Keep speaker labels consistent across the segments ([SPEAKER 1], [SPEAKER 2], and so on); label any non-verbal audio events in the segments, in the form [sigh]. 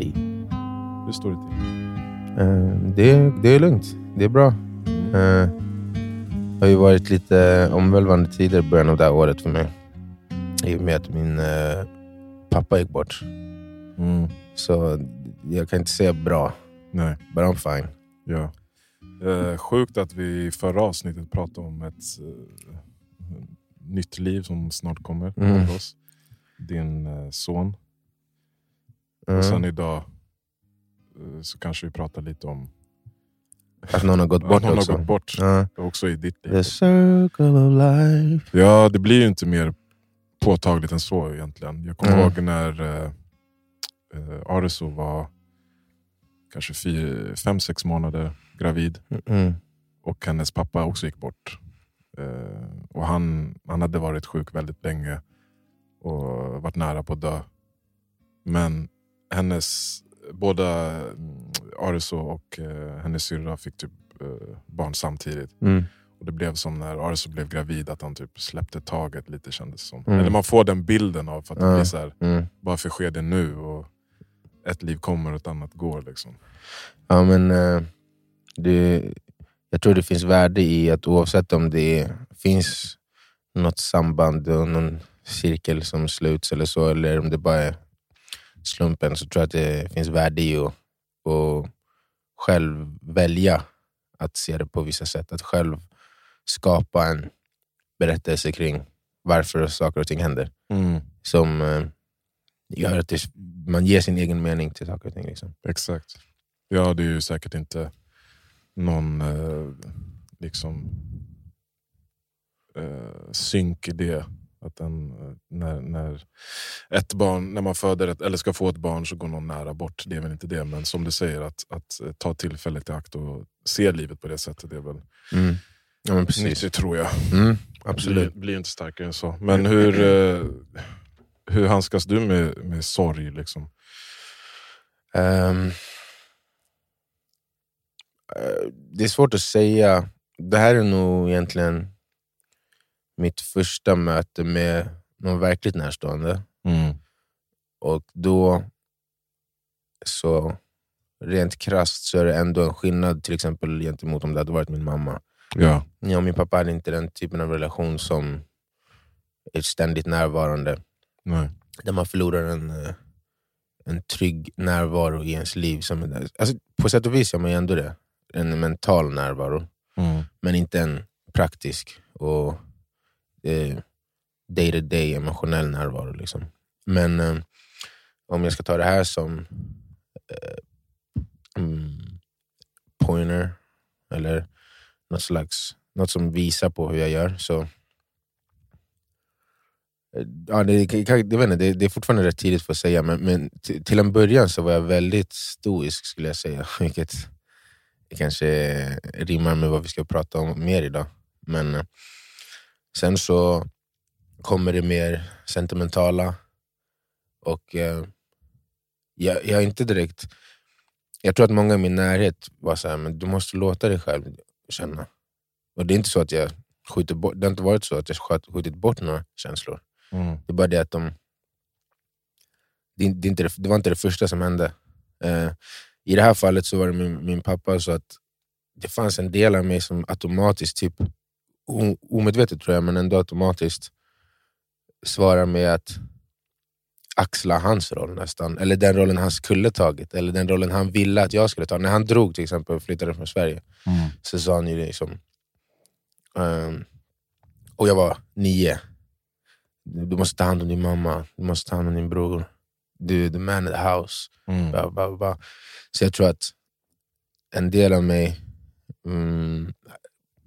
[SPEAKER 1] i.
[SPEAKER 2] Hur står det till?
[SPEAKER 1] Eh, det, det är lugnt. Det är bra. Eh, det har ju varit lite omvälvande tider i början av det här året för mig. I och med att min eh, pappa gick bort.
[SPEAKER 2] Mm.
[SPEAKER 1] Så jag kan inte säga bra,
[SPEAKER 2] Nej.
[SPEAKER 1] but I'm fine.
[SPEAKER 2] Ja. Eh, sjukt att vi i förra avsnittet pratade om ett eh, nytt liv som snart kommer
[SPEAKER 1] Mm.
[SPEAKER 2] oss. Din eh, son.
[SPEAKER 1] Mm.
[SPEAKER 2] Och sen idag eh, så kanske vi pratar lite om
[SPEAKER 1] Att någon har gått [laughs] bort
[SPEAKER 2] någon
[SPEAKER 1] också.
[SPEAKER 2] har gått bort.
[SPEAKER 1] Ja.
[SPEAKER 2] Också i ditt liv.
[SPEAKER 1] The circle of life.
[SPEAKER 2] Ja, det blir ju inte mer påtagligt än så egentligen. Jag kommer
[SPEAKER 1] Mm.
[SPEAKER 2] ihåg när eh, eh, Ariso var kanske fyra, fem, sex månader gravid.
[SPEAKER 1] Mm.
[SPEAKER 2] Och hennes pappa också gick bort. Eh, och han, han hade varit sjuk väldigt länge och varit nära på att dö. Men hennes, båda mm, Ariso och eh, hennes syrra fick typ eh, barn samtidigt.
[SPEAKER 1] Mm.
[SPEAKER 2] Och Det blev som när Ariso blev gravid, att han typ släppte taget lite kändes som.
[SPEAKER 1] Mm.
[SPEAKER 2] Eller man får den bilden av för att det blir så här,
[SPEAKER 1] Mm.
[SPEAKER 2] varför sker det nu? Och ett liv kommer och ett annat går. Liksom.
[SPEAKER 1] Ja, men eh, det, jag tror det finns värde i att oavsett om det finns något samband och någon cirkel som sluts eller så, eller om det bara är slumpen, så tror jag att det finns värde i att, att själv välja att se det på vissa sätt. Att själv skapa en berättelse kring varför saker och ting händer. Som eh, gör att det, man ger sin egen mening till saker och ting. Liksom.
[SPEAKER 2] Exakt. Ja, det är ju säkert inte någon eh, liksom eh, synk i det. Att en, eh, när, när, ett barn, när man föder ett, eller ska få ett barn så går någon nära bort. Det är väl inte det. Men som du säger, att, att eh, ta tillfället i akt och se livet på det sättet. Det är väl
[SPEAKER 1] Mm. Ja, men precis.
[SPEAKER 2] nyttigt tror jag.
[SPEAKER 1] Mm, absolut.
[SPEAKER 2] Blir, blir inte starkare än så. Men hur, [laughs] eh, hur handskas du med, med sorg? Liksom?
[SPEAKER 1] Eh, det är svårt att säga. Det här är nog egentligen mitt första möte med någon verkligt närstående. Och då, så rent krasst så är det ändå en skillnad till exempel gentemot om det hade varit min mamma.
[SPEAKER 2] Ja.
[SPEAKER 1] Jag och min pappa hade inte den typen av relation som är ständigt närvarande.
[SPEAKER 2] Nej.
[SPEAKER 1] Där man förlorar en, eh, en trygg närvaro i ens liv. Som, alltså, på sätt och vis gör man ju ändå det. En mental närvaro.
[SPEAKER 2] Mm.
[SPEAKER 1] Men inte en praktisk och day to day emotionell närvaro. Liksom. Men eh, om jag ska ta det här som eh, mm, pointer, eller något slags något som visar på hur jag gör, så eh, Ja, det, jag vet inte, det, det är fortfarande rätt tidigt för att säga, men, men till, till en början så var jag väldigt stoisk skulle jag säga. [laughs] Vilket kanske rimmar med vad vi ska prata om mer idag. Men eh, sen så kommer det mer sentimentala. Och eh, jag, jag är inte direkt... Jag tror att många i min närhet var så här, men du måste låta dig själv känna. Och det är inte så att jag skjuter bort, det har inte varit så att jag skjutit bort några känslor.
[SPEAKER 2] Mm.
[SPEAKER 1] Det är bara det att de... Det, det, inte det, var inte det första som hände. Eh, I det här fallet så var det min, min pappa, så att det fanns en del av mig som automatiskt, typ omedvetet tror jag, men ändå automatiskt svarar med att axla hans roll nästan. Eller den rollen han skulle tagit, eller den rollen han ville att jag skulle ta. När han drog till exempel och flyttade från Sverige,
[SPEAKER 2] Mm.
[SPEAKER 1] så sa han ju liksom... ehm, och jag var nio. Du måste ta hand om din mamma, du måste ta hand om din bror. Du är the man of the house.
[SPEAKER 2] Mm.
[SPEAKER 1] Bla, bla, bla. Så jag tror att en del av mig mm,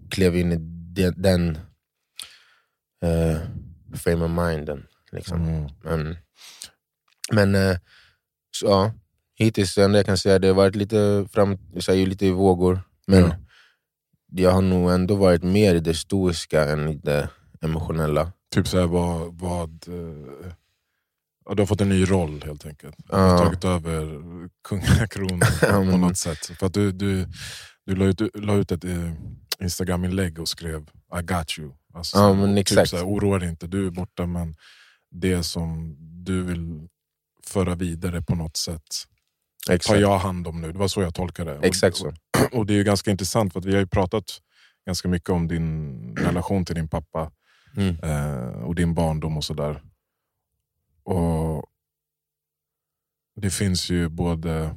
[SPEAKER 1] klev in i den, den eh, frame of minden. Liksom.
[SPEAKER 2] Mm.
[SPEAKER 1] Men, men eh, så, ja, hittills det jag kan säga det har varit lite, fram, så här, ju lite i vågor. Men
[SPEAKER 2] Ja.
[SPEAKER 1] jag har nog ändå varit mer i det stoiska än i det emotionella.
[SPEAKER 2] Typ såhär, vad... vad eh, ja, du har fått en ny roll helt enkelt. Du har
[SPEAKER 1] Ja.
[SPEAKER 2] tagit över kungakronan [laughs] på något sätt. För att du, du, du la ut, la ut ett Instagram-inlägg och skrev I got you. Alltså,
[SPEAKER 1] Ja, men
[SPEAKER 2] typ
[SPEAKER 1] exakt.
[SPEAKER 2] såhär, oroa dig inte, du är borta men det som du vill föra vidare på något sätt tar
[SPEAKER 1] Exakt,
[SPEAKER 2] jag hand om nu. Det var så jag tolkade det.
[SPEAKER 1] exakt så.
[SPEAKER 2] Och, och det är ju ganska intressant för vi har ju pratat ganska mycket om din relation till din pappa
[SPEAKER 1] Mm.
[SPEAKER 2] eh, och din barndom och sådär. Och det finns ju både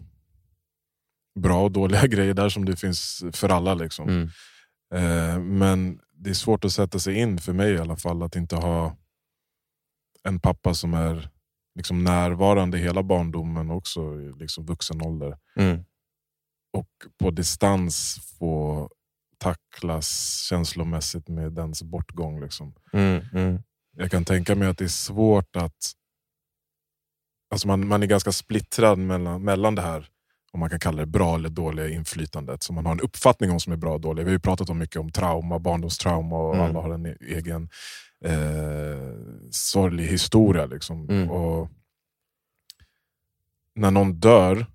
[SPEAKER 2] bra och dåliga [laughs] grejer där som det finns för alla. Liksom.
[SPEAKER 1] Mm.
[SPEAKER 2] Eh, men det är svårt att sätta sig in, för mig i alla fall, att inte ha en pappa som är liksom närvarande hela barndomen också i liksom vuxen ålder.
[SPEAKER 1] Mm.
[SPEAKER 2] Och på distans få tacklas känslomässigt med dens bortgång. Liksom.
[SPEAKER 1] Mm. Mm.
[SPEAKER 2] Jag kan tänka mig att det är svårt att... Alltså man, man är ganska splittrad mellan, mellan det här, om man kan kalla det bra eller dåliga inflytandet. Som man har en uppfattning om som är bra och dåligt. Vi har ju pratat om mycket om trauma, barndomstrauma och
[SPEAKER 1] Mm.
[SPEAKER 2] alla har en egen eh, sorglig historia. Liksom.
[SPEAKER 1] Mm.
[SPEAKER 2] Och när någon dör,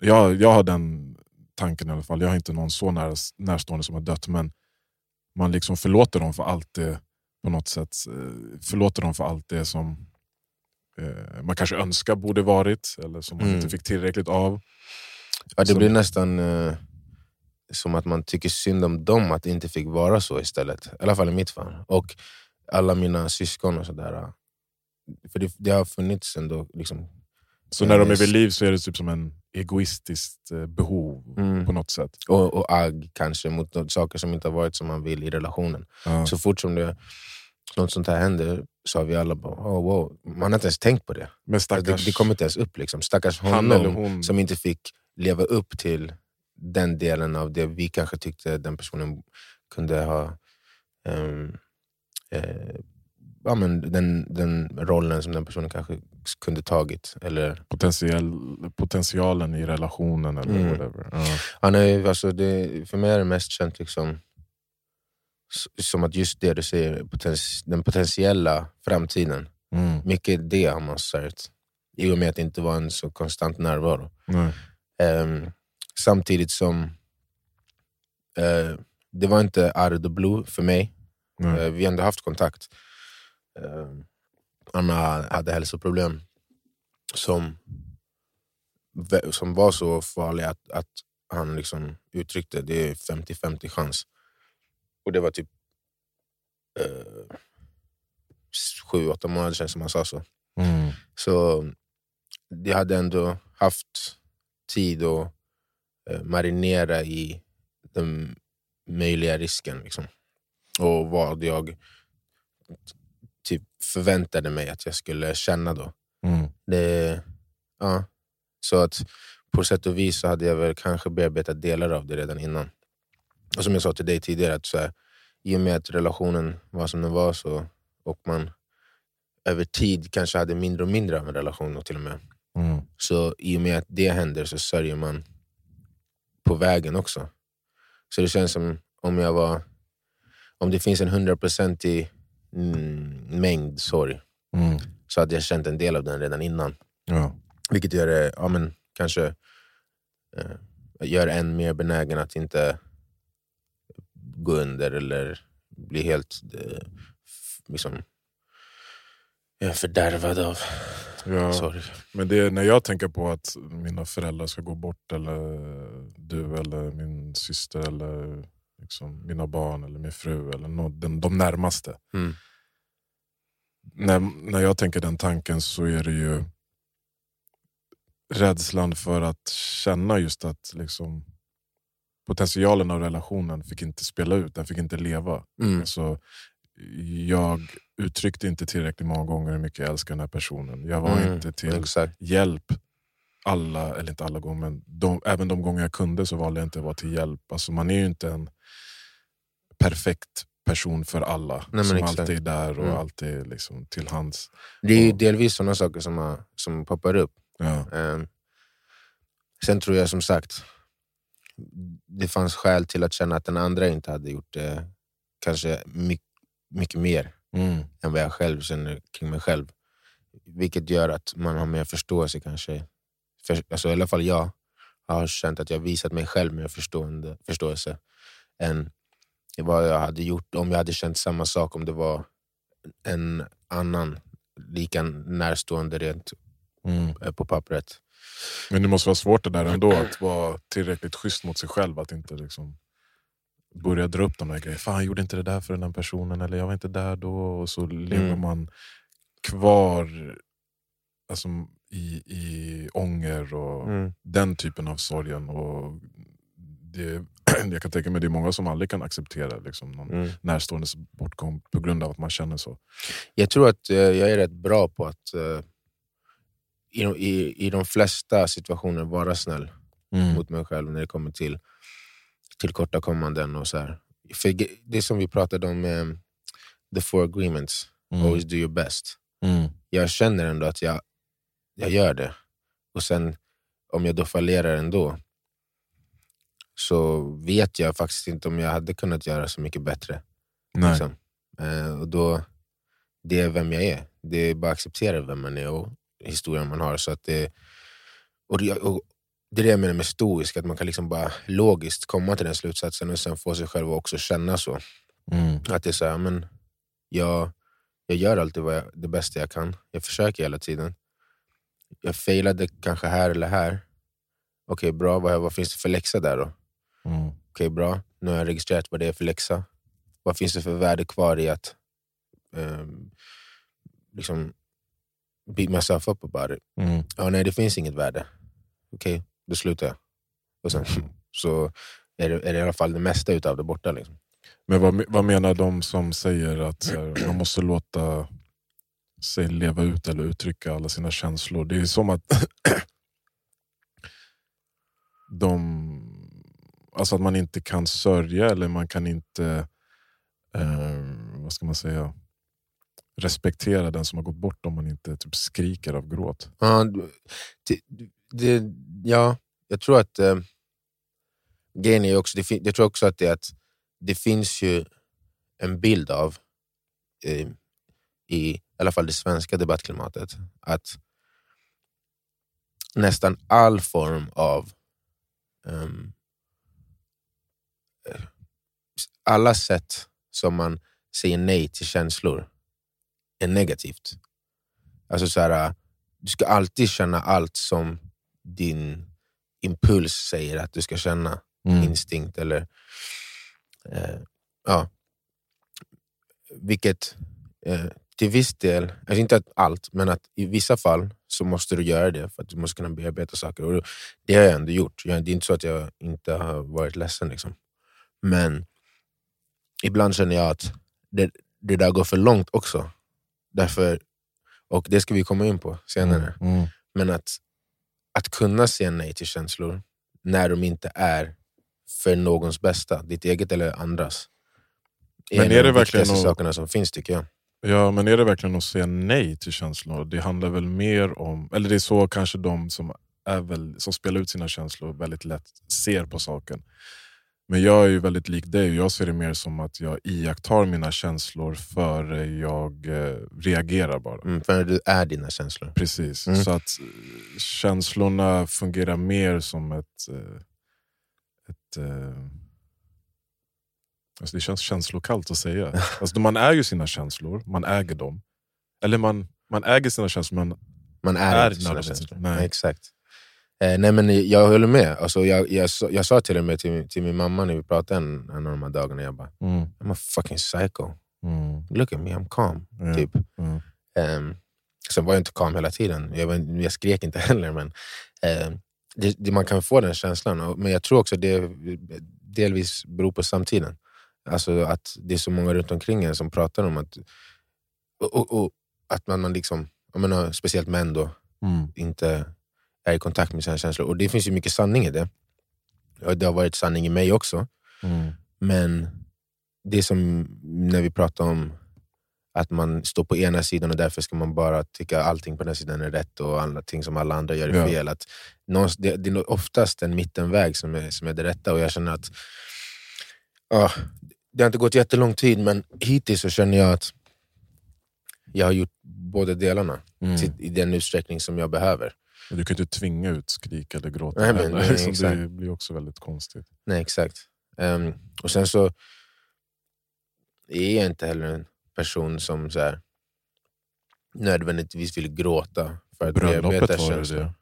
[SPEAKER 2] jag, jag har den tanken i alla fall, jag har inte någon så nära, närstående som har dött, men man liksom förlåter dem för allt det på något sätt. eh, Förlåter dem för allt det som eh, man kanske önskar borde varit, eller som man
[SPEAKER 1] Mm.
[SPEAKER 2] inte fick tillräckligt av.
[SPEAKER 1] Ja, det
[SPEAKER 2] Så-
[SPEAKER 1] blir nästan eh, som att man tycker synd om dem att det inte fick vara så istället. I alla fall i mitt fall. Och alla mina syskon och sådär. För det, det har funnits ändå liksom,
[SPEAKER 2] Så när de är
[SPEAKER 1] Yes.
[SPEAKER 2] vid liv så är det typ som en egoistiskt eh, behov
[SPEAKER 1] Mm.
[SPEAKER 2] på något sätt.
[SPEAKER 1] och, och agg kanske mot saker som inte har varit som man vill i relationen.
[SPEAKER 2] Ja.
[SPEAKER 1] Så fort som det, något sånt här händer så har vi alla bara oh, wow. Man har inte ens tänkt på det.
[SPEAKER 2] Men
[SPEAKER 1] Alltså,
[SPEAKER 2] stackars
[SPEAKER 1] det, det kommer inte ens upp. Liksom. Stackars honom
[SPEAKER 2] hon.
[SPEAKER 1] som inte fick leva upp till den delen av det vi kanske tyckte den personen kunde ha ehm, eh, ja, men den, den rollen som den personen kanske kunde tagit. Eller,
[SPEAKER 2] Potentiell, potentialen i relationen eller
[SPEAKER 1] Mm.
[SPEAKER 2] whatever. Ja.
[SPEAKER 1] han är, alltså det, för mig är det mest känt liksom, som att just det du säger, potens, den potentiella framtiden.
[SPEAKER 2] Mm.
[SPEAKER 1] Mycket det har man sörjt. I och med att det inte var en så konstant närvaro. Ehm, samtidigt som eh, det var inte out of the blue för mig. Eh, vi har ändå haft kontakt. Eh, Anna hade hälsoproblem som, som var så farliga att, att han liksom uttryckte det är 50-50 chans. Och det var typ eh, sju, åtta månader sedan som han sa så.
[SPEAKER 2] Mm.
[SPEAKER 1] Så jag hade ändå haft tid att eh, marinera i den möjliga risken. Liksom. Och vad jag typ förväntade mig att jag skulle känna då.
[SPEAKER 2] Mm.
[SPEAKER 1] Det, ja. Så att på sätt och vis så hade jag väl kanske bearbetat delar av det redan innan. Och som jag sa till dig tidigare, att så här, i och med att relationen var som den var så, och man över tid kanske hade mindre och mindre av en relation och till och med.
[SPEAKER 2] Mm.
[SPEAKER 1] Så i och med att det händer så sörjer man på vägen också. Så det känns som om jag var om det finns en hundraprocentig mm, mängd sorg
[SPEAKER 2] Mm.
[SPEAKER 1] så hade jag känt en del av den redan innan.
[SPEAKER 2] Ja.
[SPEAKER 1] Vilket gör det ja, men, kanske eh, gör en mer benägen att inte gå under eller bli helt eh, liksom, eh, fördärvad av
[SPEAKER 2] Ja.
[SPEAKER 1] sorg.
[SPEAKER 2] Men det är när jag tänker på att mina föräldrar ska gå bort, eller du eller min syster, eller liksom mina barn eller min fru, eller den, de närmaste.
[SPEAKER 1] Mm.
[SPEAKER 2] När, när jag tänker den tanken så är det ju rädslan för att känna just att liksom, potentialen av relationen fick inte spela ut, den fick inte leva.
[SPEAKER 1] Mm.
[SPEAKER 2] Alltså, jag uttryckte inte tillräckligt många gånger hur mycket jag älskar den här personen. Jag var
[SPEAKER 1] Mm,
[SPEAKER 2] inte till
[SPEAKER 1] Exakt.
[SPEAKER 2] hjälp alla, eller inte alla gånger, men de, även de gånger jag kunde så valde jag inte att vara till hjälp. Alltså man är ju inte en perfekt person för alla.
[SPEAKER 1] men
[SPEAKER 2] som
[SPEAKER 1] exakt.
[SPEAKER 2] alltid är där och
[SPEAKER 1] Mm.
[SPEAKER 2] alltid liksom till hands.
[SPEAKER 1] Det är
[SPEAKER 2] Och-
[SPEAKER 1] delvis sådana saker som, har, som poppar upp.
[SPEAKER 2] Ja.
[SPEAKER 1] Eh, sen tror jag som sagt, det fanns skäl till att känna att den andra inte hade gjort det kanske mycket, mycket mer
[SPEAKER 2] Mm.
[SPEAKER 1] än vad jag själv känner kring mig själv. Vilket gör att man har mer förståelse kanske. För, alltså, I alla fall jag har känt att jag visat mig själv mer förstående, förståelse än vad jag hade gjort om jag hade känt samma sak om det var en annan lika närstående rent
[SPEAKER 2] Mm.
[SPEAKER 1] eh, på pappret.
[SPEAKER 2] Men det måste vara svårt det där ändå, att vara tillräckligt schysst mot sig själv. Att inte liksom börja dra upp de där grejerna. Fan, jag gjorde inte det där för den här personen, eller jag var inte där då. Och så lever
[SPEAKER 1] Mm.
[SPEAKER 2] man kvar alltså, i, i ånger och
[SPEAKER 1] Mm.
[SPEAKER 2] den typen av sorgen. Och det, [clears throat] jag kan tänka mig det är många som aldrig kan acceptera liksom, någon
[SPEAKER 1] Mm.
[SPEAKER 2] närståendes bortgång på grund av att man känner så.
[SPEAKER 1] Jag tror att eh, jag är rätt bra på att eh, i, i, i de flesta situationer vara snäll
[SPEAKER 2] Mm.
[SPEAKER 1] mot mig själv när det kommer till tillkortakommanden och så här. För det som vi pratade om, eh, the four agreements,
[SPEAKER 2] Mm.
[SPEAKER 1] always do your best.
[SPEAKER 2] Mm.
[SPEAKER 1] Jag känner ändå att jag, jag gör det. Och sen om jag då fallerar ändå, så vet jag faktiskt inte om jag hade kunnat göra så mycket bättre. Liksom. Eh, och då, det är vem jag är. Det är bara att acceptera vem man är och historien man har. Så att det, och det, och det är det jag menar med stoisk, att man kan liksom bara logiskt komma till den slutsatsen och sen få sig själv att också känna så.
[SPEAKER 2] Mm.
[SPEAKER 1] Att det är så här, men jag, jag gör alltid jag, det bästa jag kan. Jag försöker hela tiden. Jag failade kanske här eller här. Okej, bra. Vad, vad finns det för läxa där då?
[SPEAKER 2] Mm.
[SPEAKER 1] Okej, bra. Nu har jag registrerat vad det är för läxa. Vad finns det för värde kvar i att um, liksom beat myself up about it?
[SPEAKER 2] Mm.
[SPEAKER 1] Ja, nej, det finns inget värde. Okej, då slutar jag. Och sen [laughs] så är det, är det i alla fall det mesta utav det borta. Liksom.
[SPEAKER 2] Men vad, vad menar de som säger att här, man måste låta sig leva ut eller uttrycka alla sina känslor? Det är som att [clears throat] de, alltså att man inte kan sörja eller man kan inte eh, vad ska man säga, respektera den som har gått bort om man inte typ skriker av gråt.
[SPEAKER 1] Ja, det, det, ja jag tror att eh, grejen är också, det, jag tror också att det, att det finns ju en bild av, eh, i, i alla fall det svenska debattklimatet, att nästan all form av ehm, eh, alla sätt som man säger nej till känslor är negativt. Alltså så här, du ska alltid känna allt som din impuls säger att du ska känna. Instinkt eller... Eh, ja. Vilket eh, till viss del, alltså inte att allt, men att i vissa fall så måste du göra det för att du måste kunna bearbeta saker. Och det har jag ändå gjort. Jag, det är inte så att jag inte har varit ledsen. Liksom. Men ibland känner jag att det, det där går för långt också. Därför, och det ska vi komma in på senare.
[SPEAKER 2] Mm.
[SPEAKER 1] Men att, att kunna säga nej till känslor när de inte är för någons bästa, ditt eget eller andras.
[SPEAKER 2] Men
[SPEAKER 1] en
[SPEAKER 2] är
[SPEAKER 1] av
[SPEAKER 2] det
[SPEAKER 1] de
[SPEAKER 2] verkligen
[SPEAKER 1] viktigaste sakerna som finns tycker jag.
[SPEAKER 2] Ja, men är det verkligen att säga nej till känslor? Det handlar väl mer om, eller det är så kanske de som, är väl, som spelar ut sina känslor väldigt lätt ser på saken. Men jag är ju väldigt lik dig, jag ser det mer som att jag iakttar mina känslor före jag eh, reagerar bara.
[SPEAKER 1] Mm, för du är dina känslor.
[SPEAKER 2] Precis,
[SPEAKER 1] Mm.
[SPEAKER 2] så att eh, känslorna fungerar mer som ett... eh, ett eh, alltså det känns känslokallt att säga. [laughs] Alltså man är ju sina känslor, man äger dem. Eller man, man äger sina känslor, men
[SPEAKER 1] Man är,
[SPEAKER 2] Är
[SPEAKER 1] inte sina känslor.
[SPEAKER 2] Nej.
[SPEAKER 1] Nej. Exakt. Eh, nej, men jag håller med. Alltså, jag, jag, jag sa till och med till, till min mamma när vi pratade en, en av de här dagarna, jag bara
[SPEAKER 2] mm,
[SPEAKER 1] I'm a fucking psycho.
[SPEAKER 2] mm,
[SPEAKER 1] Look at me, I'm calm. Typ.
[SPEAKER 2] mm,
[SPEAKER 1] Um, sen var jag inte calm hela tiden. Jag, var, jag skrek inte [laughs] heller. Men, eh, det, det, man kan få den känslan. Men jag tror också det delvis beror på samtiden. Alltså att det är så många runt omkring en som pratar om att, och, och, och, att man, man liksom, jag menar, speciellt män då,
[SPEAKER 2] mm,
[SPEAKER 1] inte är i kontakt med sina känslor. Och det finns ju mycket sanning i det. Och det har varit sanning i mig också.
[SPEAKER 2] mm,
[SPEAKER 1] Men det är som när vi pratar om att man står på ena sidan och därför ska man bara tycka allting på den sidan är rätt och allting som alla andra gör är
[SPEAKER 2] Ja.
[SPEAKER 1] fel. Att någonstans- det, det är oftast en mittenväg som är, som är det rätta och jag känner att ja, det har inte gått jättelång tid men hittills så känner jag att jag har gjort båda delarna
[SPEAKER 2] mm.
[SPEAKER 1] i den utsträckning som jag behöver.
[SPEAKER 2] Och Du kan inte tvinga ut skrik eller gråta.
[SPEAKER 1] Nej, men- nej,
[SPEAKER 2] så
[SPEAKER 1] exakt.
[SPEAKER 2] det blir också väldigt konstigt.
[SPEAKER 1] Nej, exakt. Ehm, och sen så är jag inte heller en person som så här, nödvändigtvis vill gråta för att
[SPEAKER 2] Bröllopet
[SPEAKER 1] bearbeta
[SPEAKER 2] var det det.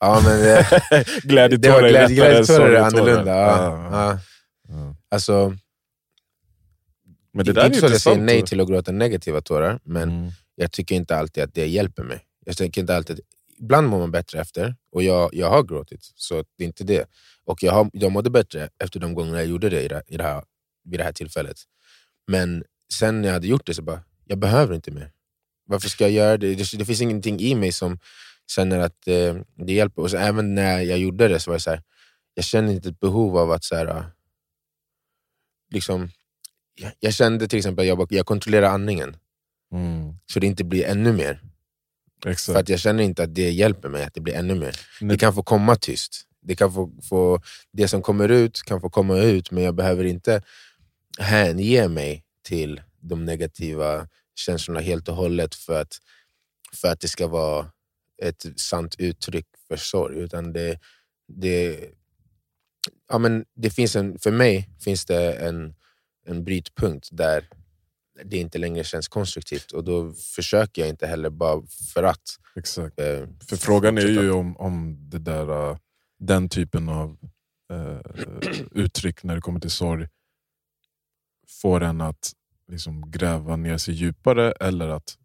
[SPEAKER 1] Ja, men det, [laughs] det var
[SPEAKER 2] än
[SPEAKER 1] glädjetårar annorlunda. Ja,
[SPEAKER 2] Ja,
[SPEAKER 1] ja. Alltså,
[SPEAKER 2] Men
[SPEAKER 1] det
[SPEAKER 2] det
[SPEAKER 1] är inte så att jag säger nej till att gråta negativa tårar, men
[SPEAKER 2] Mm.
[SPEAKER 1] jag tycker inte alltid att det hjälper mig. Jag tycker inte alltid, ibland mår man bättre efter, och jag, jag har gråtit, så det är inte det. Och jag, har, jag mådde bättre efter de gångerna jag gjorde det, i det, i det här, vid det här tillfället. Men sen när jag hade gjort det så bara, jag behöver inte mer. Varför ska jag göra det? Det, det finns ingenting i mig som känner att eh, det hjälper. Och så, även när jag gjorde det så var det så här, jag känner inte ett behov av att så här, ah, liksom, jag, jag kände till exempel att jag, jag kontrollerar andningen,
[SPEAKER 2] Mm.
[SPEAKER 1] så det inte blir ännu mer.
[SPEAKER 2] Exakt.
[SPEAKER 1] För att jag känner inte att det hjälper mig att det blir ännu mer.
[SPEAKER 2] Nej.
[SPEAKER 1] Det kan få komma tyst. Det, kan få, få, det som kommer ut kan få komma ut, men jag behöver inte hänge mig till de negativa känslorna helt och hållet för att, för att det ska vara ett sant uttryck för sorg. Utan det, det, ja, men det finns en, för mig finns det en, en brytpunkt där det inte längre känns konstruktivt och då försöker jag inte heller bara för att.
[SPEAKER 2] Exakt.
[SPEAKER 1] Eh,
[SPEAKER 2] För frågan är ju om, om det där, äh, den typen av äh, [clears throat] uttryck när det kommer till sorg får en att liksom gräva ner sig djupare eller att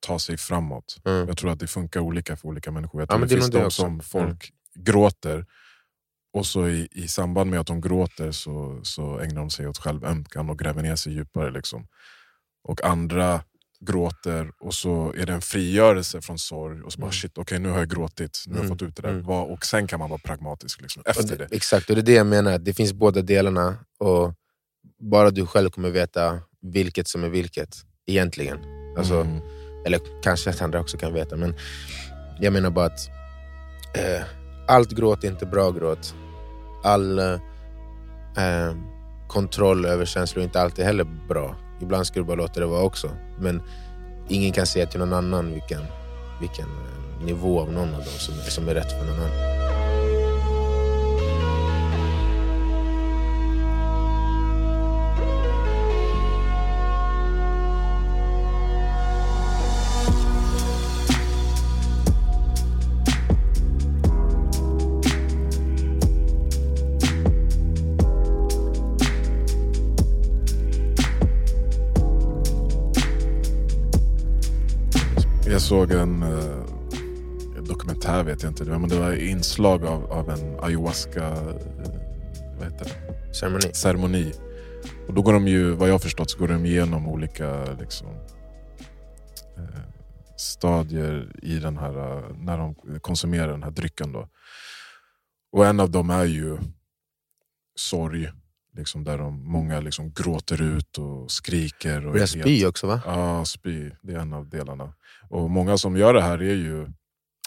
[SPEAKER 2] ta sig framåt.
[SPEAKER 1] Mm.
[SPEAKER 2] Jag tror att det funkar olika för olika människor. Jag
[SPEAKER 1] Ja,
[SPEAKER 2] tror
[SPEAKER 1] men
[SPEAKER 2] det
[SPEAKER 1] det
[SPEAKER 2] finns
[SPEAKER 1] det
[SPEAKER 2] de
[SPEAKER 1] också.
[SPEAKER 2] som folk gråter och så i, i samband med att de gråter så, så ägnar de sig åt självömkan och gräver ner sig djupare. Liksom. Och andra gråter och så är det en frigörelse från sorg och så bara
[SPEAKER 1] Mm.
[SPEAKER 2] shit, okej nu har jag gråtit, nu har jag
[SPEAKER 1] Mm,
[SPEAKER 2] fått ut det där.
[SPEAKER 1] mm.
[SPEAKER 2] Och sen kan man vara pragmatisk liksom, efter
[SPEAKER 1] det,
[SPEAKER 2] det.
[SPEAKER 1] Exakt, och det är det jag menar. Det finns båda delarna och bara du själv kommer veta vilket som är vilket egentligen. Alltså,
[SPEAKER 2] Mm.
[SPEAKER 1] Eller kanske att andra också kan veta, men jag menar bara att eh, allt gråt är inte bra gråt. All eh, eh, kontroll över känslor är inte alltid heller bra. Ibland ska du bara låta det vara också. Men ingen kan säga till någon annan vilken, vilken eh, nivå av någon av dem som, är- som är rätt för någon annan.
[SPEAKER 2] Såg en eh, dokumentär, vet jag inte, men det var inslag av, av en ayahuasca eh, vad heter det?
[SPEAKER 1] Ceremoni.
[SPEAKER 2] ceremoni. Och då går de ju, vad jag har förstått, så går de igenom olika liksom, eh, stadier i den här, eh, när de konsumerar den här drycken. Då. Och en av dem är ju sorg, liksom, där de, många liksom gråter ut och skriker. Och
[SPEAKER 1] Börjar spy också va?
[SPEAKER 2] Ja, spy. Det är en av delarna. Och många som gör det här är ju,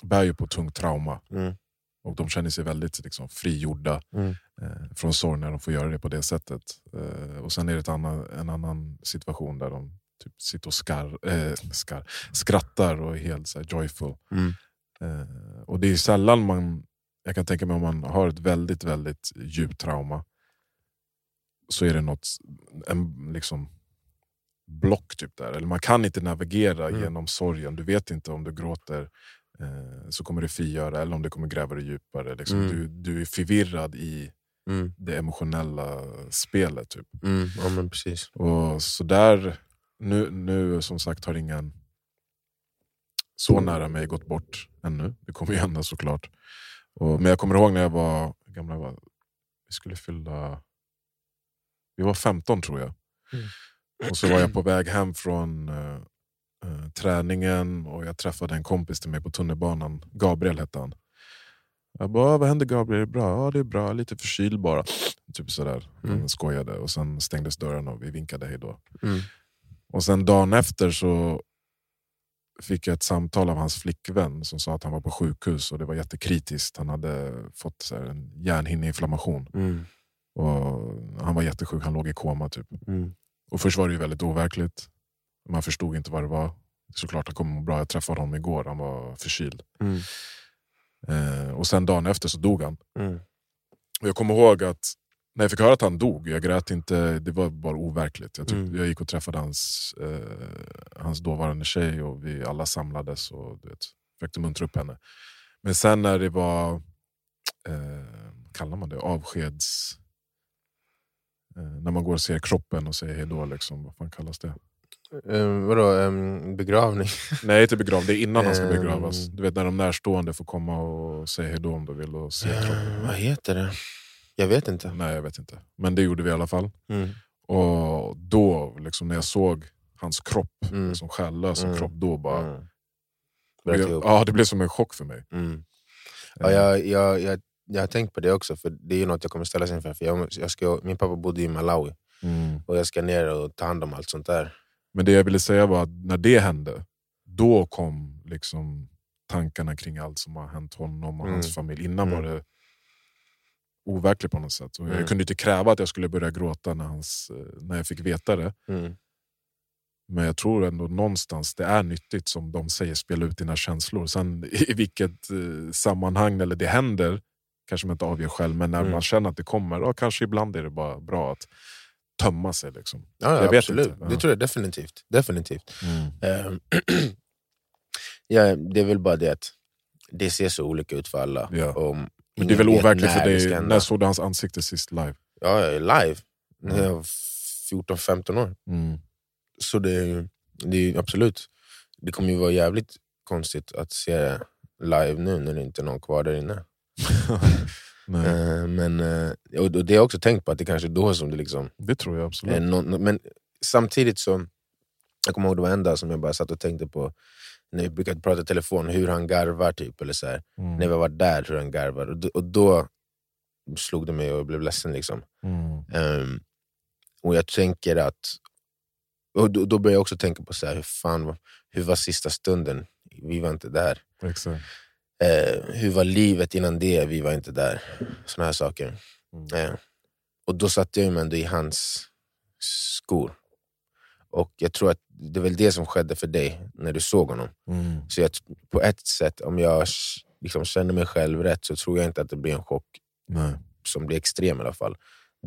[SPEAKER 2] bär ju på tungt trauma.
[SPEAKER 1] Mm.
[SPEAKER 2] Och de känner sig väldigt liksom, frigjorda
[SPEAKER 1] Mm.
[SPEAKER 2] eh, från sorg när de får göra det på det sättet. Eh, och sen är det annan, en annan situation där de typ sitter och skar, eh, skar, skrattar och är helt så här, joyful.
[SPEAKER 1] Mm.
[SPEAKER 2] Eh, och det är sällan man, jag kan tänka mig om man har ett väldigt, väldigt djupt trauma, så är det något, en liksom block typ där. Eller man kan inte navigera
[SPEAKER 1] Mm.
[SPEAKER 2] genom sorgen. Du vet inte om du gråter eh, så kommer det frigöra eller om det kommer gräva dig djupare. Liksom.
[SPEAKER 1] Mm.
[SPEAKER 2] Du, du är förvirrad i
[SPEAKER 1] Mm.
[SPEAKER 2] det emotionella spelet. Typ.
[SPEAKER 1] Mm. Ja men precis.
[SPEAKER 2] Och så där, nu, nu som sagt har ingen så nära mig gått bort ännu. Det kommer ju hända såklart. Och, men jag kommer ihåg när jag var, gamla jag var, vi skulle fylla, vi var 15 tror jag.
[SPEAKER 1] Mm.
[SPEAKER 2] Och så var jag på väg hem från eh, träningen och jag träffade en kompis till mig på tunnelbanan. Gabriel hette han. Jag bara, vad händer Gabriel? Är det bra? Ja det är bra, lite förkyld bara. [sniffs] Typ sådär.
[SPEAKER 1] Mm.
[SPEAKER 2] skojade och sen stängdes dörren och vi vinkade hejdå.
[SPEAKER 1] Mm.
[SPEAKER 2] Och sen dagen efter så fick jag ett samtal av hans flickvän som sa att han var på sjukhus och det var jättekritiskt. Han hade fått så en hjärnhinneinflammation.
[SPEAKER 1] Mm.
[SPEAKER 2] Och han var jättesjuk, han låg i koma. Typ.
[SPEAKER 1] Mm.
[SPEAKER 2] Och först var det ju väldigt overkligt. Man förstod inte vad det var. Såklart han kommer må bra. Jag träffade honom igår, han var förkyld.
[SPEAKER 1] Mm.
[SPEAKER 2] Eh, och sen dagen efter så dog han.
[SPEAKER 1] Mm.
[SPEAKER 2] Och jag kommer ihåg att när jag fick höra att han dog, jag grät inte, det var bara overkligt. Jag, typ,
[SPEAKER 1] Mm.
[SPEAKER 2] jag gick och träffade hans, eh, hans dåvarande tjej och vi alla samlades och du vet, försökte muntra upp henne. Men sen när det var, eh, kallar man det, avskeds... Eh, när man går och ser kroppen och säger hejdå, liksom, vad fan kallas det?
[SPEAKER 1] Um, vadå, um, begravning? [laughs]
[SPEAKER 2] Nej, inte begravning, det är innan han ska
[SPEAKER 1] Ehm.
[SPEAKER 2] begravas. Du vet när de närstående får komma och säga hejdå om de vill och se kroppen.
[SPEAKER 1] Uh, vad heter det? Jag vet inte.
[SPEAKER 2] Nej, jag vet inte. Men det gjorde vi i alla fall.
[SPEAKER 1] Mm.
[SPEAKER 2] Och då, liksom, när jag såg hans kropp,
[SPEAKER 1] Mm.
[SPEAKER 2] liksom själlösa
[SPEAKER 1] Mm.
[SPEAKER 2] kropp, då bara...
[SPEAKER 1] Mm. Bröt ihop.
[SPEAKER 2] Ja, det blev som en chock för mig.
[SPEAKER 1] Mm. Ja, jag, jag, jag, jag har tänkt på det också, för det är ju något jag kommer ställas inför. För jag, jag ska, min pappa bodde i Malawi
[SPEAKER 2] Mm.
[SPEAKER 1] och jag ska ner och ta hand om allt sånt där.
[SPEAKER 2] Men det jag ville säga var att när det hände, då kom liksom tankarna kring allt som har hänt honom och
[SPEAKER 1] Mm.
[SPEAKER 2] hans familj. Innan
[SPEAKER 1] Mm.
[SPEAKER 2] var det overkligt på något sätt. Och
[SPEAKER 1] Mm.
[SPEAKER 2] Jag kunde inte kräva att jag skulle börja gråta när, hans, eh, när jag fick veta det.
[SPEAKER 1] Mm.
[SPEAKER 2] Men jag tror ändå någonstans det är nyttigt som de säger, spela ut dina känslor. Sen i vilket eh, sammanhang eller det händer, kanske man inte avgör själv, men när
[SPEAKER 1] Mm.
[SPEAKER 2] man känner att det kommer, ja, kanske ibland är det bara bra att tömma sig. Liksom.
[SPEAKER 1] Ja, ja,
[SPEAKER 2] Jag vet
[SPEAKER 1] absolut.
[SPEAKER 2] inte, ja.
[SPEAKER 1] Det tror jag definitivt. definitivt. Ehm, [clears throat] ja, det är väl bara det att det ser så olika ut för alla.
[SPEAKER 2] Ja.
[SPEAKER 1] Och
[SPEAKER 2] Men det är väl
[SPEAKER 1] vet
[SPEAKER 2] overkligt för dig, när såg du hans ansikte sist live?
[SPEAKER 1] Ja, live. När jag var 14-15 år.
[SPEAKER 2] Mm.
[SPEAKER 1] Så det, det är absolut, det kommer ju vara jävligt konstigt att se live nu när det inte är någon kvar där inne. [laughs] Eh, men, eh, och det har jag också tänkt på, att det kanske är då som det liksom
[SPEAKER 2] det tror jag absolut.
[SPEAKER 1] någon, Men samtidigt så, jag kommer ihåg det var en dag som jag bara satt och tänkte på, när vi brukade prata i telefon, hur han garvar typ. Eller så här.
[SPEAKER 2] Mm.
[SPEAKER 1] När vi var där, hur han garvar. Och då, och då slog det mig och jag blev ledsen. liksom.
[SPEAKER 2] Mm.
[SPEAKER 1] Ehm, och jag tänker att... Och då, då börjar jag också tänka på så här, hur fan hur var sista stunden? Vi var inte där.
[SPEAKER 2] Exakt.
[SPEAKER 1] Eh, hur var livet innan det? Vi var inte där. Såna här saker.
[SPEAKER 2] Mm.
[SPEAKER 1] Eh, och då satte jag mig ändå i hans skor. Och jag tror att det är väl det som skedde för dig när du såg honom.
[SPEAKER 2] Mm.
[SPEAKER 1] Så jag, på ett sätt, om jag liksom känner mig själv rätt så tror jag inte att det blir en chock
[SPEAKER 2] Nej.
[SPEAKER 1] som blir extrem i alla fall.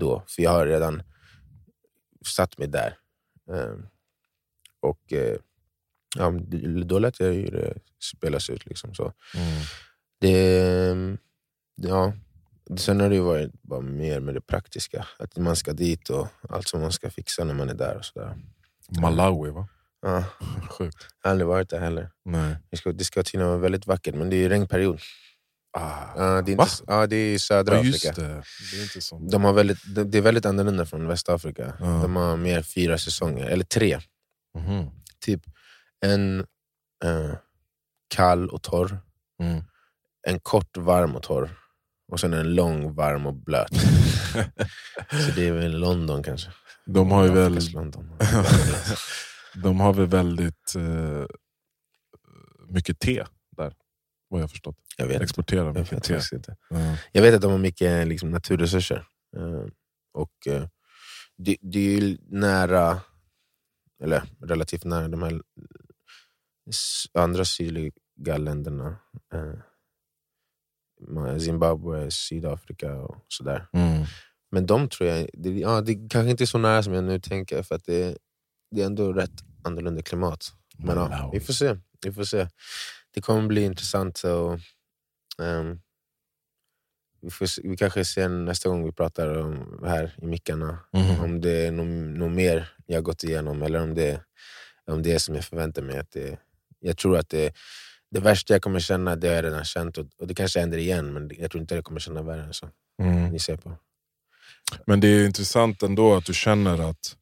[SPEAKER 1] Då. För jag har redan satt mig där. Ehm, och eh, ja, då lät jag ju det spelas ut. Liksom, så.
[SPEAKER 2] Mm.
[SPEAKER 1] Det, ehm, ja. Sen har det ju varit bara mer med det praktiska. Att man ska dit och allt som man ska fixa när man är där. och sådär.
[SPEAKER 2] Malawi va?
[SPEAKER 1] Ja, [laughs]
[SPEAKER 2] Sjukt.
[SPEAKER 1] jag har aldrig varit där heller.
[SPEAKER 2] Nej.
[SPEAKER 1] Det ska, det ska tydligen vara väldigt vackert, men det är ju regnperiod.
[SPEAKER 2] Ah.
[SPEAKER 1] Det, är inte, ja, det är i södra
[SPEAKER 2] Ja,
[SPEAKER 1] Afrika.
[SPEAKER 2] det. Det är inte.
[SPEAKER 1] De har väldigt, det det är väldigt annorlunda från Västafrika.
[SPEAKER 2] Ja.
[SPEAKER 1] De har mer fyra säsonger, eller tre.
[SPEAKER 2] Mhm.
[SPEAKER 1] Typ en eh, kall och torr,
[SPEAKER 2] Mm.
[SPEAKER 1] en kort varm och torr och sen en lång varm och blöt. [laughs] Så det är väl London kanske.
[SPEAKER 2] De har ju väl, [laughs] de har väl väldigt eh, mycket te där, vad jag har förstått.
[SPEAKER 1] Jag vet, inte.
[SPEAKER 2] Exporterar
[SPEAKER 1] jag
[SPEAKER 2] mycket
[SPEAKER 1] vet
[SPEAKER 2] te.
[SPEAKER 1] inte.
[SPEAKER 2] Ja.
[SPEAKER 1] Jag vet att de har mycket liksom, naturresurser. Eh, och eh, det, det är ju nära, eller relativt nära de här andra sydliga länderna. Eh, Zimbabwe, Sydafrika och sådär.
[SPEAKER 2] Mm.
[SPEAKER 1] Men de tror jag, det, ja, det kanske inte är så nära som jag nu tänker, för att det, det är ändå rätt annorlunda klimat. Men ja, vi får se. Vi får se. Det kommer bli intressant. Och, ehm, vi, får, vi kanske ser nästa gång vi pratar om, här i mickarna,
[SPEAKER 2] Mhm.
[SPEAKER 1] om det är något, något mer jag gått igenom eller om det, om det är som jag förväntar mig. Att det, jag tror att det, det värsta jag kommer känna, det har jag redan känt. Och, det kanske händer igen, men jag tror inte jag kommer känna värre än så.
[SPEAKER 2] Mm.
[SPEAKER 1] Ni ser på.
[SPEAKER 2] Men det är intressant ändå att du känner att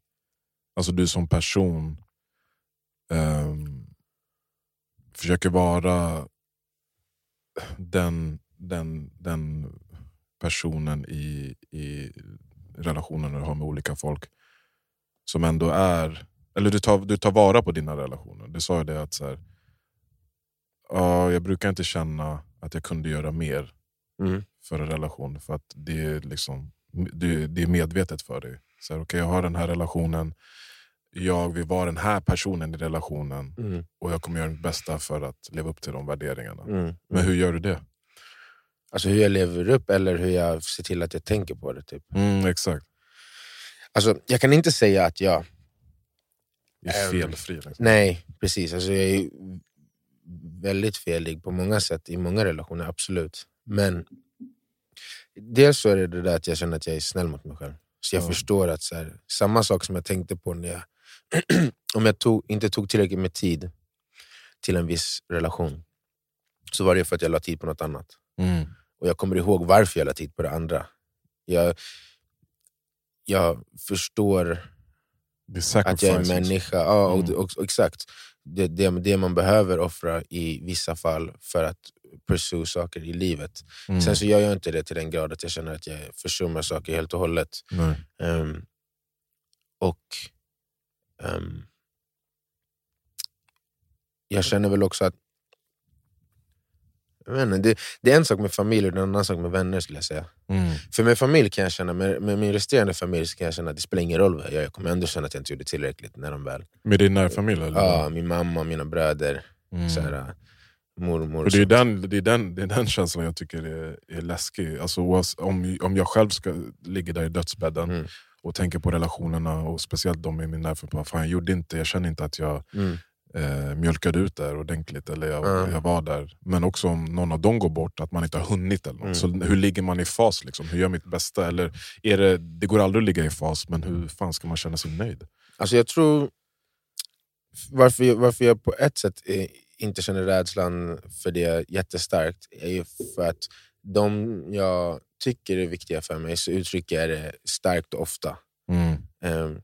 [SPEAKER 2] alltså du som person ehm, försöker vara den, den, den personen i, i relationen du har med olika folk som ändå är, eller du tar, du tar vara på dina relationer. Du sa ju det att så här, ja, jag brukar inte känna att jag kunde göra mer
[SPEAKER 1] Mm.
[SPEAKER 2] för en relation. För att det är, liksom, det, det är medvetet för dig. Så här, okay, jag har den här relationen, jag vill vara den här personen i relationen
[SPEAKER 1] Mm.
[SPEAKER 2] och jag kommer göra mitt bästa för att leva upp till de värderingarna.
[SPEAKER 1] Mm.
[SPEAKER 2] Men hur gör du det?
[SPEAKER 1] Alltså hur jag lever upp eller hur jag ser till att jag tänker på det. Typ.
[SPEAKER 2] Mm, exakt.
[SPEAKER 1] Alltså, jag kan inte säga att jag...
[SPEAKER 2] Är felfri. Liksom.
[SPEAKER 1] Nej, precis. Alltså, jag är väldigt felig på många sätt i många relationer, absolut. Men dels så är det det där att jag känner att jag är snäll mot mig själv. Så jag
[SPEAKER 2] Ja.
[SPEAKER 1] förstår att så här, samma sak som jag tänkte på när jag, [clears throat] om jag tog, inte tog tillräckligt med tid till en viss relation, så var det för att jag la tid på något annat.
[SPEAKER 2] Mm.
[SPEAKER 1] Och jag kommer ihåg varför jag la tid på det andra. Jag, jag förstår att jag är människa. Ja, och,
[SPEAKER 2] Mm.
[SPEAKER 1] och, och, exakt. Det, det, det man behöver offra i vissa fall för att pursue saker i livet.
[SPEAKER 2] Mm.
[SPEAKER 1] Sen så gör jag inte det till den grad att jag känner att jag försummar saker helt och hållet. Ehm, och ehm, jag känner väl också att inte, det, det är en sak med familj och en annan sak med vänner skulle jag säga.
[SPEAKER 2] Mm.
[SPEAKER 1] För med familj kan jag känna, med, med min resterande familj kan jag känna att det spelar ingen roll vad jag gör. Jag kommer ändå känna att jag inte gjorde tillräckligt när de väl...
[SPEAKER 2] Med din närfamilj?
[SPEAKER 1] Ja, min mamma, mina bröder,
[SPEAKER 2] Mm.
[SPEAKER 1] så här, mormor.
[SPEAKER 2] Och det, är den, det, är den, det är den känslan jag tycker är, är läskig. Alltså, om, om jag själv ska ligga där i dödsbädden
[SPEAKER 1] Mm.
[SPEAKER 2] och tänker på relationerna, och speciellt de i min närfamilj. Fan, jag, gjorde inte, jag känner inte att jag
[SPEAKER 1] Mm.
[SPEAKER 2] Eh, mjölkade ut där ordentligt, eller jag,
[SPEAKER 1] Ja.
[SPEAKER 2] jag var där. Men också om någon av dem går bort, att man inte har hunnit. Eller något.
[SPEAKER 1] Mm.
[SPEAKER 2] Så hur ligger man i fas? Liksom? Hur gör jag mitt bästa? Eller är det, det går aldrig att ligga i fas, men hur fan ska man känna sig nöjd?
[SPEAKER 1] Alltså jag tror, varför jag, varför jag på ett sätt inte känner rädslan för det jättestarkt är ju för att de jag tycker är viktiga för mig så uttrycker jag det starkt och ofta.
[SPEAKER 2] Mm.
[SPEAKER 1] Ehm,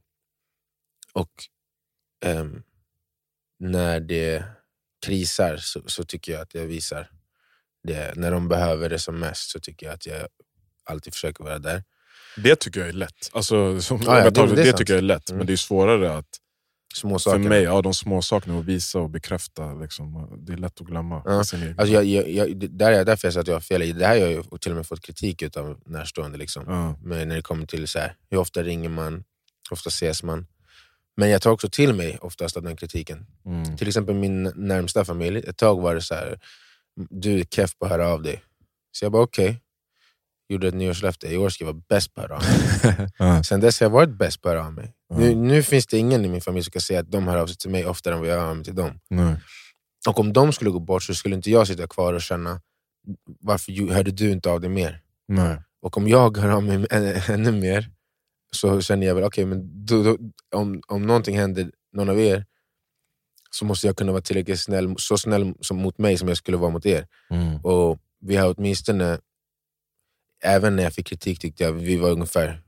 [SPEAKER 1] och ehm, när det krisar så, så tycker jag att jag visar det. När de behöver det som mest så tycker jag att jag alltid försöker vara där.
[SPEAKER 2] Det tycker jag är lätt. Alltså, som,
[SPEAKER 1] Ja, ja, det-
[SPEAKER 2] det,
[SPEAKER 1] det
[SPEAKER 2] tycker jag är lätt,
[SPEAKER 1] Mm.
[SPEAKER 2] men det är svårare att
[SPEAKER 1] Små saker.
[SPEAKER 2] För mig, ja, de små sakerna att visa och bekräfta, liksom, det är lätt att glömma.
[SPEAKER 1] Ja. Alltså jag, jag, jag, där är därför jag sa att jag har fel. Det här har jag till och med fått kritik av närstående. Liksom.
[SPEAKER 2] ja.
[SPEAKER 1] Men när det kommer till så här, hur ofta ringer man, hur ofta ses man. Men jag tar också till mig oftast av den kritiken.
[SPEAKER 2] mm.
[SPEAKER 1] Till exempel min närmsta familj, ett tag var det så här, du är keff på att höra av dig. Så jag bara okej, gjorde ett nyårslöfte, i år ska jag vara bäst på att höra av mig. [laughs] Sen dess har jag varit bäst på att höra av mig.
[SPEAKER 2] Ja.
[SPEAKER 1] Nu, nu finns det ingen i min familj som kan säga att de hör av sig till mig oftare än vad jag hör av mig till dem. Och om de skulle gå bort så skulle inte jag sitta kvar och känna, varför hörde du inte av dig mer? Och om jag hör av mig än- ännu mer, så känner jag väl, okej, men då, då, om, om någonting händer någon av er, så måste jag kunna vara tillräckligt snäll, så snäll som, mot mig som jag skulle vara mot er.
[SPEAKER 2] Mm.
[SPEAKER 1] Och vi har åtminstone, även när jag fick kritik tyckte jag vi var ungefär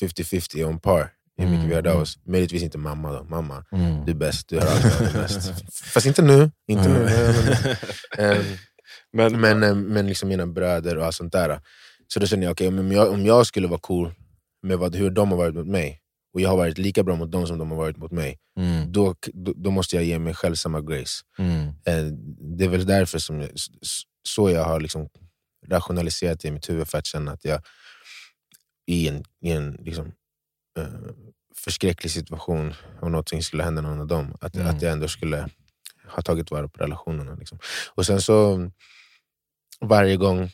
[SPEAKER 1] 50-50 on par. Hur mycket
[SPEAKER 2] Mm,
[SPEAKER 1] vi hörde av
[SPEAKER 2] mm.
[SPEAKER 1] oss. Möjligtvis inte mamma då. Mamma,
[SPEAKER 2] Mm.
[SPEAKER 1] du är bäst, du hör alltid mest. Fast inte nu. Inte nu. Men, [laughs]
[SPEAKER 2] men,
[SPEAKER 1] men, eh, men liksom mina bröder och allt sånt där. Så då känner jag, okej, om, jag, om jag skulle vara cool med vad, hur de har varit mot mig, och jag har varit lika bra mot dem som de har varit mot mig,
[SPEAKER 2] mm.
[SPEAKER 1] då, då, då måste jag ge mig själv samma grace.
[SPEAKER 2] Mm.
[SPEAKER 1] Eh, Det är väl därför som jag, så jag har liksom rationaliserat det i mitt huvud, för att känna att jag i en, i en liksom, eh, förskräcklig situation, om någonting skulle hända någon av dem, att,
[SPEAKER 2] Mm.
[SPEAKER 1] att jag ändå skulle ha tagit vara på relationerna. Liksom. Och sen så, varje gång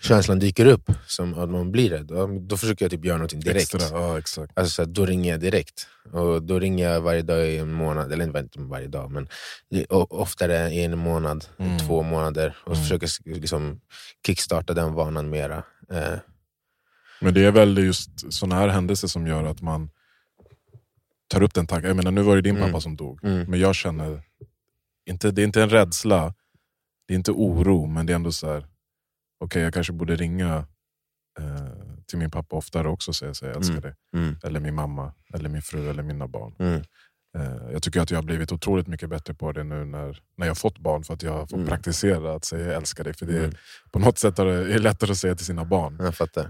[SPEAKER 1] känslan dyker upp, som att man blir rädd, då försöker jag typ göra någonting direkt.
[SPEAKER 2] Extra, ja, exakt.
[SPEAKER 1] Alltså, då ringer jag direkt. Och Då ringer jag varje dag i en månad, eller inte varje dag, men oftare i en månad,
[SPEAKER 2] Mm.
[SPEAKER 1] två månader. Och
[SPEAKER 2] Mm.
[SPEAKER 1] försöker liksom kickstarta den vanan mera. Eh,
[SPEAKER 2] Men det är väl just såna här händelser som gör att man tar upp den tanken. Jag menar, nu var det din
[SPEAKER 1] Mm.
[SPEAKER 2] pappa som dog,
[SPEAKER 1] mm,
[SPEAKER 2] men jag känner, inte, det är inte en rädsla, det är inte oro, men det är ändå så här. Okej jag kanske borde ringa eh, till min pappa oftare också och säga att jag älskar
[SPEAKER 1] Mm.
[SPEAKER 2] dig.
[SPEAKER 1] mm,
[SPEAKER 2] Eller min mamma, eller min fru, eller mina barn.
[SPEAKER 1] mm,
[SPEAKER 2] Eh, jag tycker att jag har blivit otroligt mycket bättre på det nu när, när jag fått barn, för att jag får
[SPEAKER 1] Mm.
[SPEAKER 2] praktisera att säga jag älskar dig. För det är,
[SPEAKER 1] Mm.
[SPEAKER 2] På något sätt är det lättare att säga till sina barn,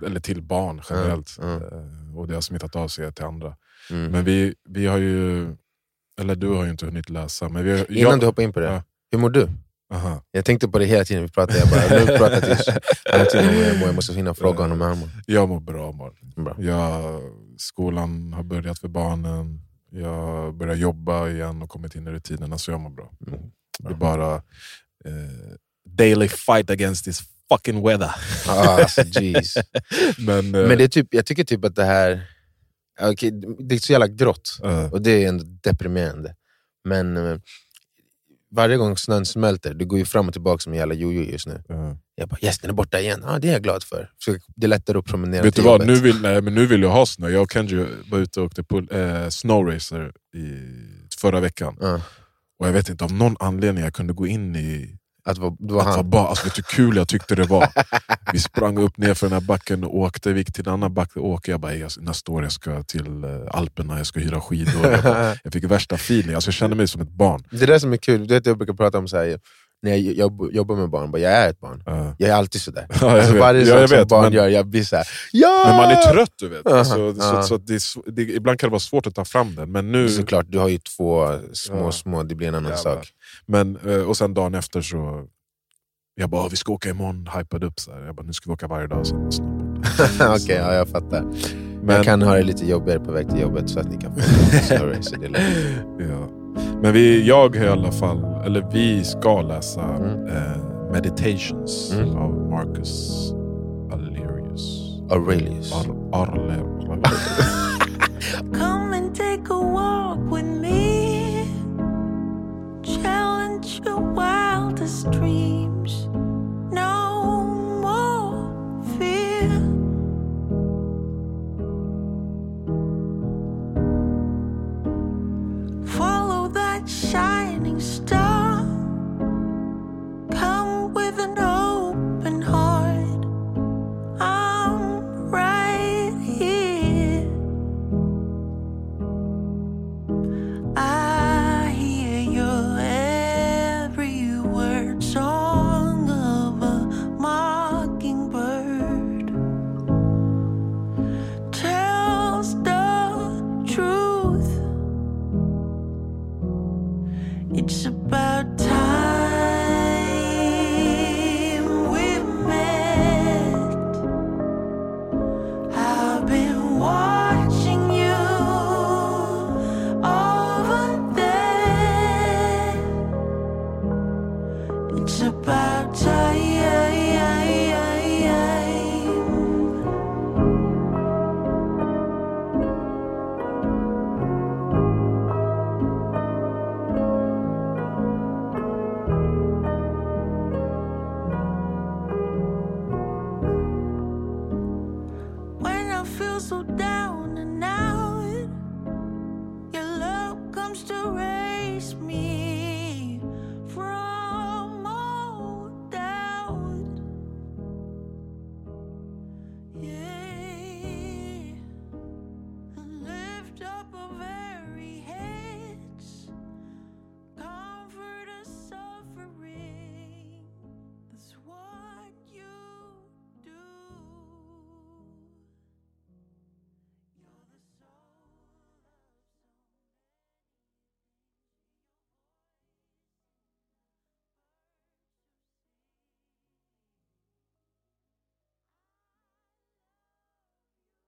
[SPEAKER 2] eller till barn generellt. Eh, och det har smittat av sig till andra.
[SPEAKER 1] Mm.
[SPEAKER 2] Men vi, vi har ju, eller du har ju inte hunnit läsa. Men vi
[SPEAKER 1] Innan
[SPEAKER 2] jag,
[SPEAKER 1] du hoppar in på det,
[SPEAKER 2] Ja.
[SPEAKER 1] hur mår du?
[SPEAKER 2] Aha.
[SPEAKER 1] Jag tänkte på det hela tiden vi pratade. Jag bara, nu pratar tills till hur jag. Jag måste hinna fråga honom hur han mår.
[SPEAKER 2] jag mår bra Martin.
[SPEAKER 1] Bra.
[SPEAKER 2] Jag, skolan har börjat för barnen, jag börjar jobba igen och kommit in i rutinerna så jag mår bra.
[SPEAKER 1] Mm.
[SPEAKER 2] Det är bara eh, daily fight against this fucking weather.
[SPEAKER 1] Ah, alltså. [laughs]
[SPEAKER 2] Men, eh,
[SPEAKER 1] Men det är typ, jag tycker typ att det här, okej, det är så jävla grått.
[SPEAKER 2] eh,
[SPEAKER 1] Och det är ändå deprimerande. Men eh, varje gång snön smälter, det går ju fram och tillbaka som en jävla jojo just nu.
[SPEAKER 2] Ja.
[SPEAKER 1] Jag bara yes, den är borta igen. Ja, det är jag glad för. Så det är lättare att promenera
[SPEAKER 2] Vet du
[SPEAKER 1] till
[SPEAKER 2] vad,
[SPEAKER 1] jobbet.
[SPEAKER 2] nu vill, nej, men nu vill jag ha snö. Jag och Kenji var ute och åkte pull, eh, snowracer i förra veckan.
[SPEAKER 1] Ja,
[SPEAKER 2] Och jag vet inte, av någon anledning jag kunde gå in i
[SPEAKER 1] att det var
[SPEAKER 2] att vara bara, alltså, vet du hur kul jag tyckte det var? [laughs] Vi sprang upp ner för den här backen och åkte, vi gick till en annan backe och åkte. Jag bara, jag, nästa år jag ska till eh, Alperna, jag ska hyra skidor. Jag, bara, [laughs] jag fick värsta feeling, alltså, jag kände mig som ett barn.
[SPEAKER 1] Det är det som är kul, du vet, jag brukar prata om så här, när jag jobb, jobbar med barn, bara, jag är ett barn.
[SPEAKER 2] Ja.
[SPEAKER 1] Jag är alltid sådär. [laughs]
[SPEAKER 2] Ja, jag
[SPEAKER 1] alltså, varje
[SPEAKER 2] Ja,
[SPEAKER 1] sak
[SPEAKER 2] jag
[SPEAKER 1] som
[SPEAKER 2] vet,
[SPEAKER 1] barn
[SPEAKER 2] men-
[SPEAKER 1] gör, jag blir såhär ja!
[SPEAKER 2] Men man är trött du vet.
[SPEAKER 1] Aha,
[SPEAKER 2] Alltså,
[SPEAKER 1] ja.
[SPEAKER 2] så, så att det det, ibland kan det vara svårt att ta fram den. Men nu,
[SPEAKER 1] Såklart, du har ju två små,
[SPEAKER 2] Ja.
[SPEAKER 1] små, det blir en annan
[SPEAKER 2] Jävlar.
[SPEAKER 1] sak.
[SPEAKER 2] Men, eh, och sen dagen efter så... Jag bara, "Ah, vi ska åka imorgon, hypade upp. Så här. Jag bara, nu ska vi åka varje dag. [laughs]
[SPEAKER 1] Okej, ja, jag fattar.
[SPEAKER 2] Men,
[SPEAKER 1] Jag kan ha det lite jobbigare på väg till jobbet så att ni kan få [laughs] en. Det är
[SPEAKER 2] ja. Men vi, jag har i alla fall, eller vi ska läsa
[SPEAKER 1] Mm.
[SPEAKER 2] eh, Meditations
[SPEAKER 1] Mm.
[SPEAKER 2] av Marcus Aurelius.
[SPEAKER 1] Aurelius.
[SPEAKER 2] Ar, Arle, [laughs]
[SPEAKER 3] Come and take a walk with me. Challenge your wildest dreams.